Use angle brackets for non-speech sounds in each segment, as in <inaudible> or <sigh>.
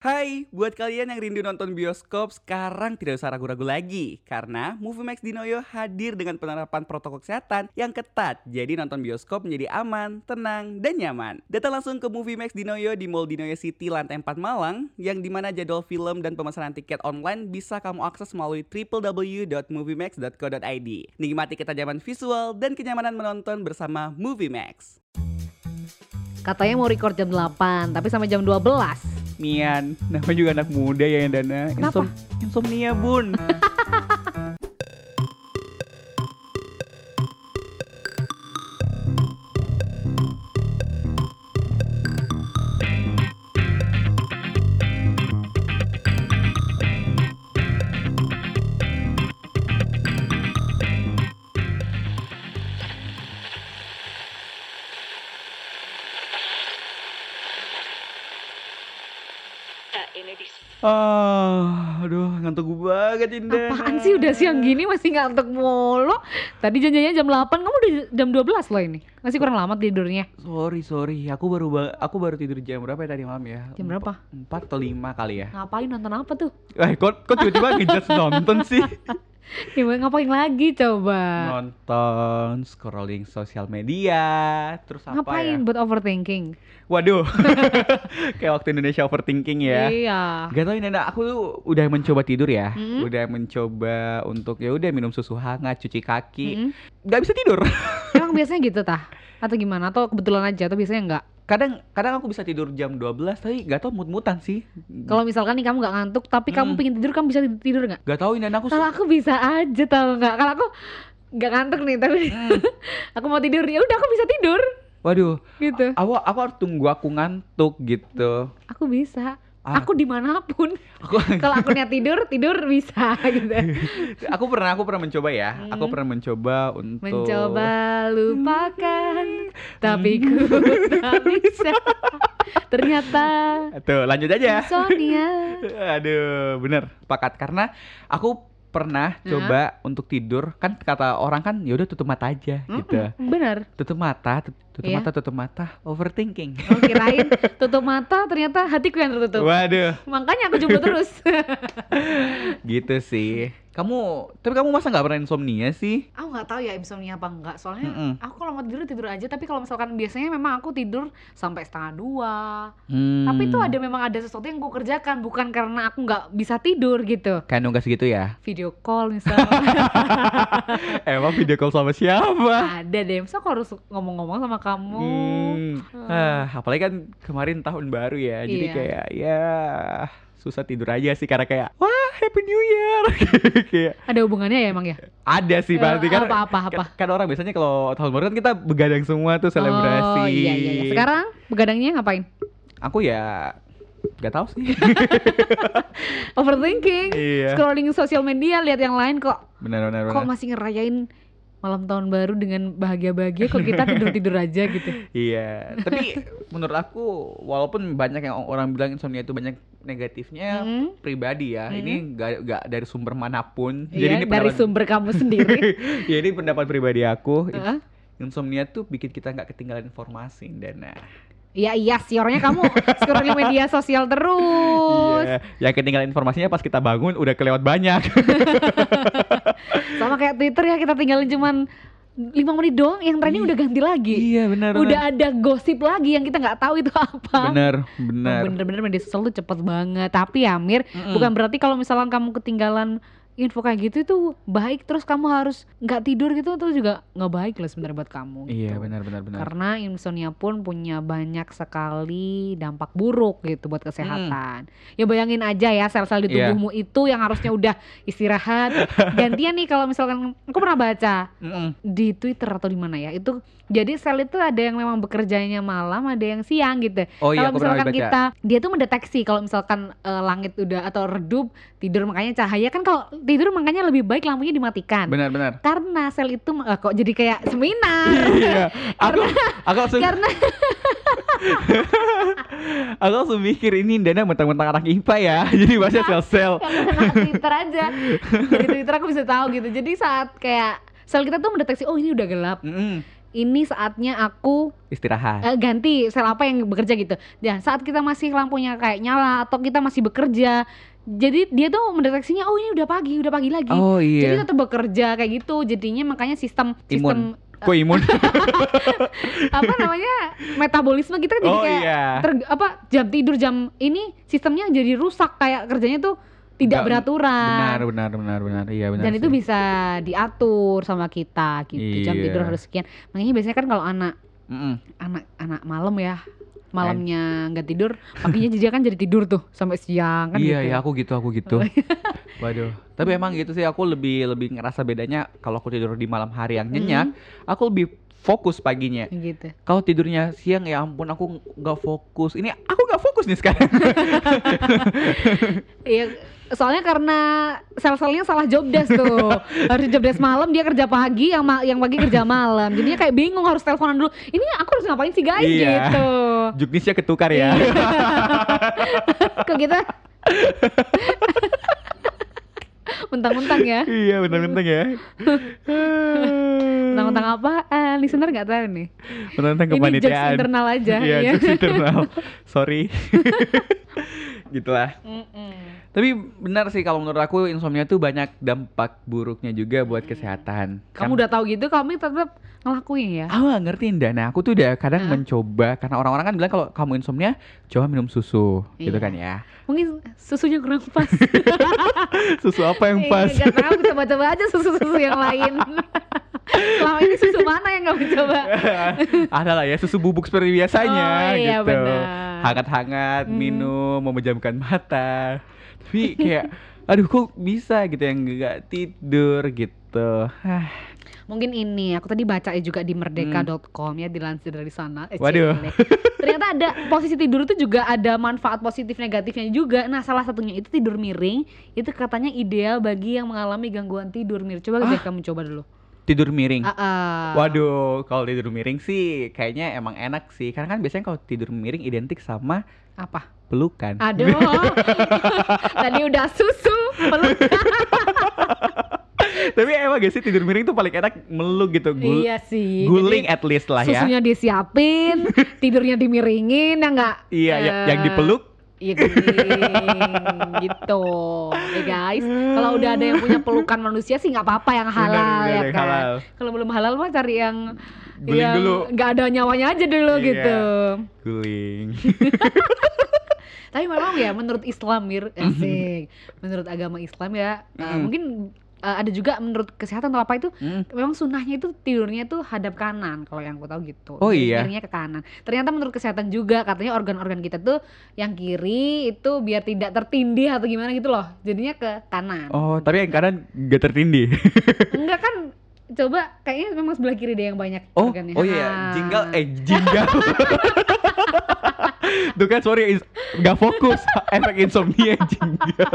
Hai, buat kalian yang rindu nonton bioskop, sekarang tidak usah ragu-ragu lagi. Karena Movie Max Dinoyo hadir dengan penerapan protokol kesehatan yang ketat. Jadi nonton bioskop menjadi aman, tenang, dan nyaman. Datang langsung ke Movie Max Dinoyo di Mall Dinoyo City lantai 4 Malang, yang di mana jadwal film dan pemesanan tiket online bisa kamu akses melalui www.moviemax.co.id. Nikmati ketajaman visual dan kenyamanan menonton bersama Movie Max. Katanya mau record jam 8, tapi sampai jam 12. Mian, namanya juga anak muda ya yang Dana. Kenapa? Insom- insomnia bun. <laughs> Ah, aduh ngantuk banget Indah. Apaan sih udah siang gini masih ngantuk mulu? Tadi janjinya jam 8, kamu udah jam 12 loh ini. Masih kurang lama tidurnya. Sorry sorry, aku baru ba- aku baru tidur jam berapa ya tadi malam ya? Jam berapa? Empat atau lima kali ya? Ngapain nonton apa tuh? Eh, kok kok tiba-tiba ngejudge nonton sih? <laughs> Ya, ngapain lagi coba? Nonton, scrolling sosial media, terus apa Ngapain ya? buat overthinking? Waduh, <laughs> kayak waktu Indonesia overthinking ya. Iya. Gak tau Nana, aku tuh udah mencoba tidur ya, Mm. udah mencoba untuk ya udah minum susu hangat, cuci kaki, Mm-mm. nggak bisa tidur. Emang biasanya gitu tah? Atau gimana? Atau kebetulan aja? Atau biasanya enggak? Kadang kadang aku bisa tidur jam 12 tapi gak tau mut-mutan sih. Kalau misalkan nih kamu nggak ngantuk, tapi kamu Mm. pingin tidur, kamu bisa tidur nggak? Gak tau Nana aku Kalau aku bisa aja tau nggak? Kalau aku nggak ngantuk nih, tapi Hmm. <laughs> aku mau tidur ya udah aku bisa tidur Waduh, gitu. aku aku harus tunggu aku ngantuk gitu. Aku bisa. Ah. Aku di mana pun. Aku <laughs> Kalau aku niat tidur, tidur bisa <laughs> gitu. <laughs> aku pernah aku pernah mencoba ya. Aku Hmm. pernah mencoba untuk Mencoba lupakan, tapi ku tak bisa. Ternyata Tuh, lanjut aja. insomnia. Aduh, bener sepakat karena aku pernah Hah? coba untuk tidur kan kata orang kan ya udah tutup mata aja gitu. Mm-mm, Bener. Tutup mata, tut- tutup Iya. mata, tutup mata, overthinking. Oh, kirain <laughs> tutup mata, ternyata hatiku yang tertutup. Waduh, Makanya aku jomblo terus. <laughs> gitu sih. Kamu, tapi kamu masa nggak pernah insomnia sih? aku nggak tahu ya insomnia apa enggak. Soalnya Mm-mm. aku kalau mau tidur tidur aja. Tapi kalau misalkan biasanya memang aku tidur sampai setengah dua. Hmm. Tapi itu ada memang ada sesuatu yang aku kerjakan. Bukan karena aku nggak bisa tidur gitu. Kayak nunggas gitu ya? Video call misalnya. <laughs> Emang video call sama siapa? ada deh. Masa aku harus ngomong-ngomong sama kamu. Hmm. Ah, apalagi kan kemarin tahun baru ya, jadi Iya. kayak ya susah tidur aja sih karena kayak wah Happy New Year <laughs> kayak Ada hubungannya ya emang ya? ada sih Eh, pasti kan apa, apa, apa? kan, kan orang biasanya kalau tahun baru kan kita begadang semua tuh selebrasi Oh iya iya. iya. Sekarang begadangnya ngapain? aku ya gak tahu sih <laughs> Overthinking. iya Scrolling sosial media, lihat yang lain kok. benar benar Kok benar masih ngerayain malam tahun baru dengan bahagia-bahagia kok kita tidur-tidur <laughs> aja gitu. iya tapi menurut aku walaupun banyak yang orang bilang insomnia itu banyak negatifnya Hmm. pribadi ya ini gak, gak dari sumber mana pun Iya, ini dari pendapat- sumber kamu sendiri. <laughs> ya ini pendapat pribadi aku Heeh. insomnia tuh bikin kita nggak ketinggalan informasi dan nah Iya iya sih orangnya kamu scrolling media sosial terus. iya yang ketinggalan informasinya pas kita bangun udah kelewat banyak <laughs> Sama kayak Twitter ya kita tinggalin cuman 5 menit doang yang trending udah ganti lagi. iya benar Udah ada gosip lagi yang kita nggak tahu itu <laughs> apa. benar Emang benar Bener-bener media sosial tuh cepet banget. Tapi ya Mir, Mm-mm. bukan berarti kalau misalkan kamu ketinggalan info kayak gitu itu baik terus kamu harus nggak tidur gitu itu juga nggak baik lah sebenarnya buat kamu. iya gitu. benar benar benar Karena insomnia pun punya banyak sekali dampak buruk gitu buat kesehatan. Ya bayangin aja ya sel-sel di Iya. tubuhmu itu yang harusnya udah istirahat. <laughs> Gantian nih kalau misalkan aku pernah baca Mm-mm. di Twitter atau di mana ya itu jadi sel itu ada yang memang bekerjanya malam ada yang siang gitu oh iya kalau misalkan baca kita dia tuh mendeteksi kalau misalkan eh, langit udah atau redup tidur makanya cahaya kan kalau tidur makanya lebih baik lampunya dimatikan. Benar benar. Karena sel itu eh, kok jadi kayak seminar. <laughs> Iya. Aku aku langsung karena <laughs> aku langsung mikir ini Dana mentang-mentang anak IPA ya. <laughs> Jadi bahasa sel-sel Twitter aja. Dari Twitter aku bisa tahu gitu. Jadi saat kayak sel kita tuh mendeteksi oh ini udah gelap. Mm-mm. Ini saatnya aku Istirahat. eh, ganti sel apa yang bekerja gitu. Dan saat kita masih lampunya kayak nyala atau kita masih bekerja, jadi dia tuh mendeteksinya oh ini udah pagi, udah pagi lagi. oh Jadi iya. tetap bekerja kayak gitu. Jadinya makanya sistem sistem Kok imun? <laughs> apa namanya metabolisme kita jadi oh kayak iya. ter- apa jam tidur jam ini sistemnya jadi rusak kayak kerjanya tuh tidak beraturan. Benar, benar, benar, benar. Iya benar. Dan itu sih. bisa diatur sama kita gitu. Jam Iya. tidur harus sekian. Makanya biasanya kan kalau anak Mm-mm. anak anak malam ya malamnya nggak tidur paginya jadi kan jadi tidur tuh sampai siang kan iya gitu. ya aku gitu aku gitu. <laughs> Waduh. Tapi emang gitu sih aku lebih lebih ngerasa bedanya kalau aku tidur di malam hari yang nyenyak, aku lebih fokus paginya. gitu. Kalau tidurnya siang ya ampun aku nggak fokus. Ini aku nggak fokus nih sekarang. <laughs> Iya, soalnya karena sel-selnya salah job desk tuh. harus job desk malam dia kerja pagi, yang ma- yang pagi kerja malam. Jadinya kayak bingung harus teleponan dulu. Ini aku harus ngapain sih guys Iya. gitu. Juknisnya ketukar ya. Iya. <laughs> Kok kita mentang-mentang ya. iya benar-benar ya. Mentang-mentang apaan? Listener nggak tahu nih. Benar-benar Ini jokes kepanitiaan. internal aja. Iya, ya. jokes internal. <laughs> Sorry. <laughs> Gitulah. Mm-mm. Tapi benar sih kalau menurut aku insomnia tuh banyak dampak buruknya juga buat kesehatan. Kamu udah tahu gitu, kami tetap ngelakuin ya. Aku gak ngerti Indah. Nah aku tuh udah kadang Hah? mencoba karena orang-orang kan bilang kalau kamu insomnia coba minum susu gitu Iya. kan ya. Mungkin susunya kurang pas. <laughs> Susu apa yang pas? Iya, Gak tahu, coba-coba aja susu-susu yang lain. Selama ini susu mana yang kamu coba? <laughs> Ada lah ya susu bubuk seperti biasanya Oh, iya, gitu. Hangat-hangat Hmm. minum memejamkan mata. Tapi kayak <laughs> aduh kok bisa gitu yang gak tidur gitu. Mungkin ini, aku tadi baca juga di merdeka.com ya dilansir dari sana. Eh, Waduh. Ternyata ada posisi tidur itu juga ada manfaat positif negatifnya juga. Nah, salah satunya itu tidur miring. Itu katanya ideal bagi yang mengalami gangguan tidur mir. Coba deh kamu coba dulu. Tidur miring. Ah, ah. Waduh, kalau tidur miring sih kayaknya emang enak sih. Karena kan biasanya kalau tidur miring identik sama Apa? pelukan. Aduh. <laughs> Tadi udah susu, peluk. <laughs> Tapi emang gak sih tidur miring tuh paling enak meluk gitu. Gul- iya sih. Guling Jadi, at least lah ya. Susunya disiapin, <laughs> tidurnya dimiringin, ya enggak? Iya, ya- yang dipeluk Iya gitu. Ya guys, kalau udah ada yang punya pelukan manusia sih nggak apa-apa yang halal Benar, ya kan. halal. Kalau belum halal mah cari yang Guling yang nggak ada nyawanya aja dulu Iya. gitu. guling. <laughs> Tapi memang ya menurut Islam Mir, <laughs> asik. menurut agama Islam ya, uh, mungkin uh, ada juga menurut kesehatan atau apa itu Hmm. memang sunnahnya itu tidurnya tuh hadap kanan kalau yang aku tahu gitu. Oh iya? Miringnya ke kanan. Ternyata menurut kesehatan juga katanya organ-organ kita tuh yang kiri itu biar tidak tertindih atau gimana gitu loh. Jadinya ke kanan. Oh, tapi yang kanan gak tertindih. <laughs> Enggak kan coba kayaknya memang sebelah kiri deh yang banyak Oh, organnya. oh iya, Ah. jinggal eh jinggal. <laughs> Tuh kan sorry is- nggak fokus <laughs> efek insomnia jinggal.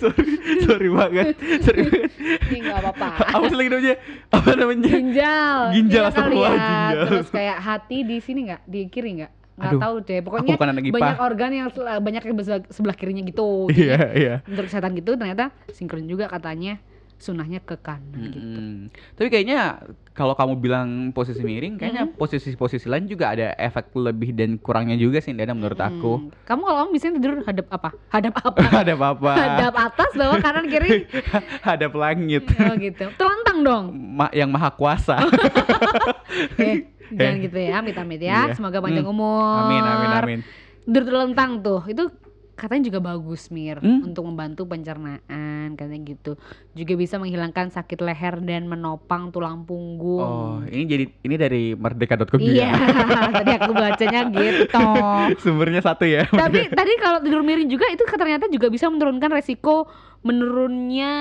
Sorry, sorry banget. Sorry banget. Ini enggak apa-apa. Apa lagi namanya? Apa namanya? Ginjal. Ginjal, Iya astagfirullah, ya. ginjal. Terus kayak hati di sini nggak? Di kiri nggak? Nggak Aduh, tahu deh. Pokoknya banyak organ yang banyak yang sebelah, sebelah kirinya gitu. Iya, iya. Untuk kesehatan gitu ternyata sinkron juga katanya sunahnya ke kanan gitu. Mm-mm. Tapi kayaknya kalau kamu bilang posisi miring, kayaknya posisi-posisi lain juga ada efek lebih dan kurangnya juga sih, Dana menurut aku. Hmm. Kamu kalau kamu biasanya tidur hadap apa? Hadap apa? <laughs> ada apa-apa. hadap atas, bawah, kanan, kiri. <laughs> ada langit. Oh gitu. Telentang dong. Ma- yang maha kuasa. <laughs> Eh, jangan gitu ya, amit-amit ya. Iya. Semoga panjang Hmm. umur. amin, amin, amin. Tidur telentang tuh, itu katanya juga bagus Mir Hmm? untuk membantu pencernaan katanya gitu. Juga bisa menghilangkan sakit leher dan menopang tulang punggung. Oh, ini jadi ini dari merdeka.com Iya, juga. <laughs> tadi aku bacanya gitu. <laughs> Sumbernya satu ya. Tapi <laughs> tadi kalau tidur miring juga itu ternyata juga bisa menurunkan resiko menurunnya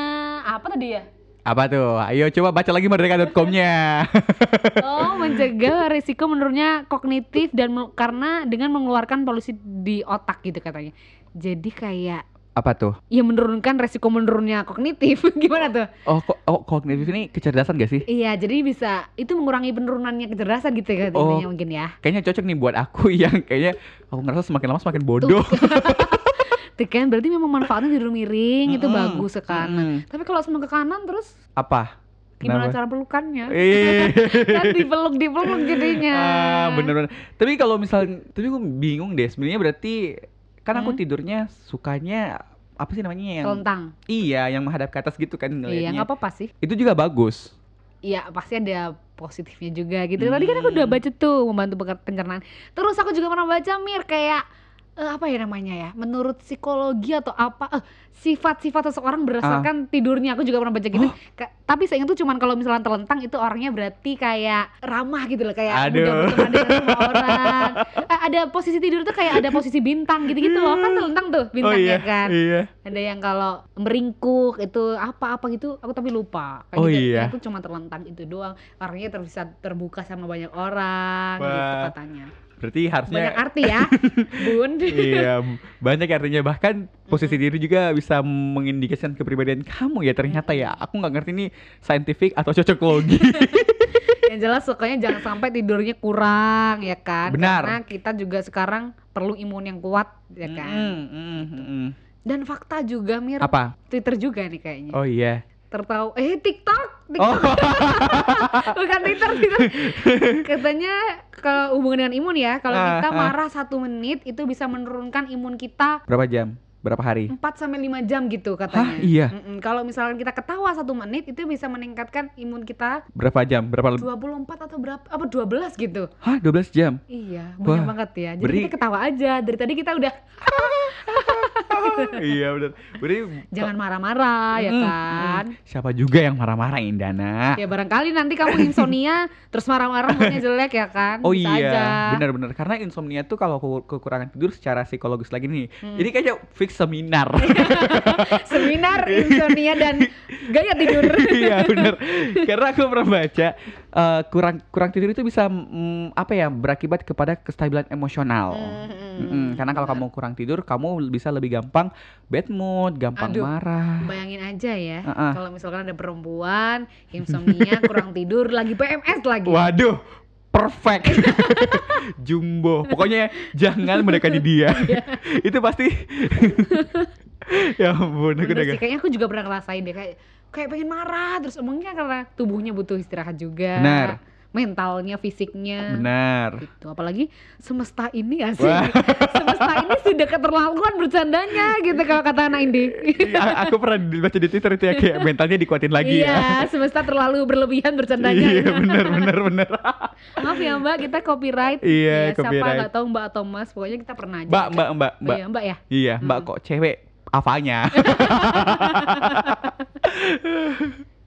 apa tadi ya? Apa tuh? Ayo coba baca lagi merdeka.com-nya. Oh, mencegah resiko menurunnya kognitif dan karena dengan mengeluarkan polusi di otak gitu katanya. Jadi kayak Apa tuh? ya menurunkan resiko menurunnya kognitif <laughs> gimana tuh? Oh, kok oh, kognitif ini kecerdasan gak sih? Iya, jadi bisa itu mengurangi penurunannya kecerdasan gitu ya Oh. mungkin ya. Kayaknya cocok nih buat aku <laughs> yang kayaknya aku ngerasa semakin lama semakin bodoh. Tuh <laughs> kan berarti memang manfaatnya tidur miring itu Mm-mm. bagus ke kanan. Mm-mm. Tapi kalau semua ke kanan terus Apa? Gimana Kenapa? cara pelukannya? Kan dipeluk dipeluk jadinya. Ah, bener-bener. Tapi kalau misalnya, tapi gue bingung deh. Sebenarnya berarti kan aku Hmm? tidurnya sukanya apa sih namanya yang Telentang. iya yang menghadap ke atas gitu kan Iya, ngelihatnya. nggak apa-apa sih. Itu juga bagus. Iya, pasti ada positifnya juga gitu. Tadi kan aku udah Hmm. baca tuh membantu pencernaan. Terus aku juga pernah baca Mir kayak eh, apa ya namanya ya? Menurut psikologi atau apa eh, sifat-sifat seseorang berdasarkan tidurnya. Aku juga pernah baca gitu. Oh. Ka- tapi saya tuh cuman kalau misalnya telentang itu orangnya berarti kayak ramah gitu loh, kayak Aduh. mudah berteman dengan semua orang. <laughs> Ada posisi tidur tuh kayak ada <laughs> posisi bintang gitu-gitu loh. Kan telentang tuh bintangnya kan. Iya. Ada yang kalau meringkuk itu apa-apa gitu, aku tapi lupa. Kayak Oh gitu. iya. Itu cuma terlentang itu doang. Orangnya ter- bisa terbuka sama banyak orang gitu katanya. Berarti harusnya Banyak arti ya, <laughs> Bun. iya, <laughs> banyak artinya bahkan posisi diri juga bisa mengindikasikan kepribadian kamu ya ternyata ya. Aku nggak ngerti ini scientific atau cocokologi. Yang jelas sukanya jangan sampai tidurnya kurang ya kan. Benar. Karena kita juga sekarang perlu imun yang kuat ya kan. Mm, mm, mm, mm. Dan fakta juga Mir, Apa? Twitter juga nih kayaknya. Oh iya. Tertahu eh TikTok, Oh, TikTok <laughs> bukan Twitter, Twitter. <laughs> Katanya kalau hubungan dengan imun ya, kalau Ah, kita ah. marah satu menit itu bisa menurunkan imun kita berapa jam? Berapa hari? 4 sampai 5 jam gitu katanya. Hah, iya? Mm-mm. Kalau misalkan kita ketawa satu menit itu bisa meningkatkan imun kita Berapa jam? Berapa lebih? 24 atau berapa apa 12 gitu. Hah, 12 jam. Iya, banyak Wah, banget ya. Jadi beri- kita ketawa aja. Dari tadi kita udah <laughs> iya benar. Berarti jangan marah-marah ya Mm, kan. mm. Siapa juga yang marah-marah Indana? Ya barangkali nanti kamu insomnia terus marah-marah moodnya jelek ya kan. Oh Bisa iya, benar-benar karena insomnia tuh kalau ku- kekurangan tidur secara psikologis lagi nih. Hmm. Jadi kayaknya fix seminar. <laughs> Seminar <laughs> insomnia dan gaya tidur. <laughs> Iya benar. Karena aku pernah baca eh, kurang kurang tidur itu bisa mm, apa ya berakibat kepada kestabilan emosional. Hmm, Mm-mm, Karena kalau kamu kurang tidur, kamu bisa lebih gampang bad mood, gampang Aduh. marah. Bayangin aja ya, Heeh. kalau misalkan ada perempuan insomnia, kurang tidur, lagi PMS lagi. Waduh, perfect. <laughs> Jumbo. Pokoknya jangan mendekati <laughs> dia. Iya. <laughs> itu pasti Ya ampun, aku Bener sih, kayaknya aku juga pernah ngerasain deh kayak kayak pengen marah terus emangnya karena tubuhnya butuh istirahat juga. Benar. Mentalnya, fisiknya. benar. Gitu. Apalagi semesta ini asik. Wah. <laughs> semesta ini sudah keterlaluan bercandanya gitu kalau kata anak Indi. Iya, aku pernah baca di Twitter itu ya kayak mentalnya dikuatin lagi ya. iya, semesta terlalu berlebihan bercandanya. Iya, benar benar benar. Maaf ya Mbak, kita copyright. Iya, Siapa copyright. nggak tahu Mbak atau Mas, pokoknya kita pernah aja. Mbak, mbak, mbak, Oh mbak. iya, Mbak ya. Iya, mbak Hmm. kok cewek apanya? <laughs>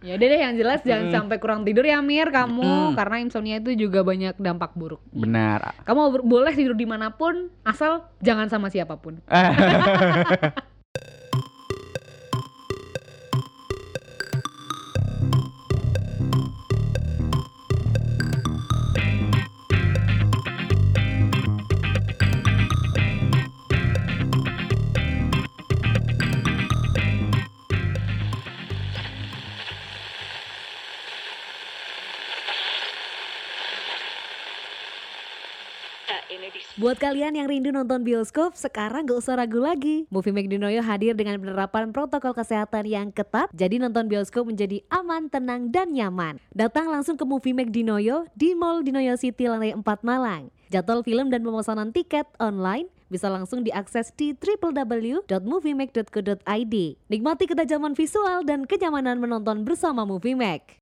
Ya udah deh yang jelas jangan Mm. sampai kurang tidur ya Mir kamu karena insomnia itu juga banyak dampak buruk. benar. Kamu boleh tidur di mana pun asal jangan sama siapa pun. <laughs> Buat kalian yang rindu nonton bioskop, sekarang gak usah ragu lagi. Movie Make Dinoyo hadir dengan penerapan protokol kesehatan yang ketat, jadi nonton bioskop menjadi aman, tenang, dan nyaman. Datang langsung ke Movie Make Dinoyo di Mall Dinoyo City lantai 4 Malang. Jadwal film dan pemesanan tiket online bisa langsung diakses di www.moviemake.co.id. Nikmati ketajaman visual dan kenyamanan menonton bersama Movie Make.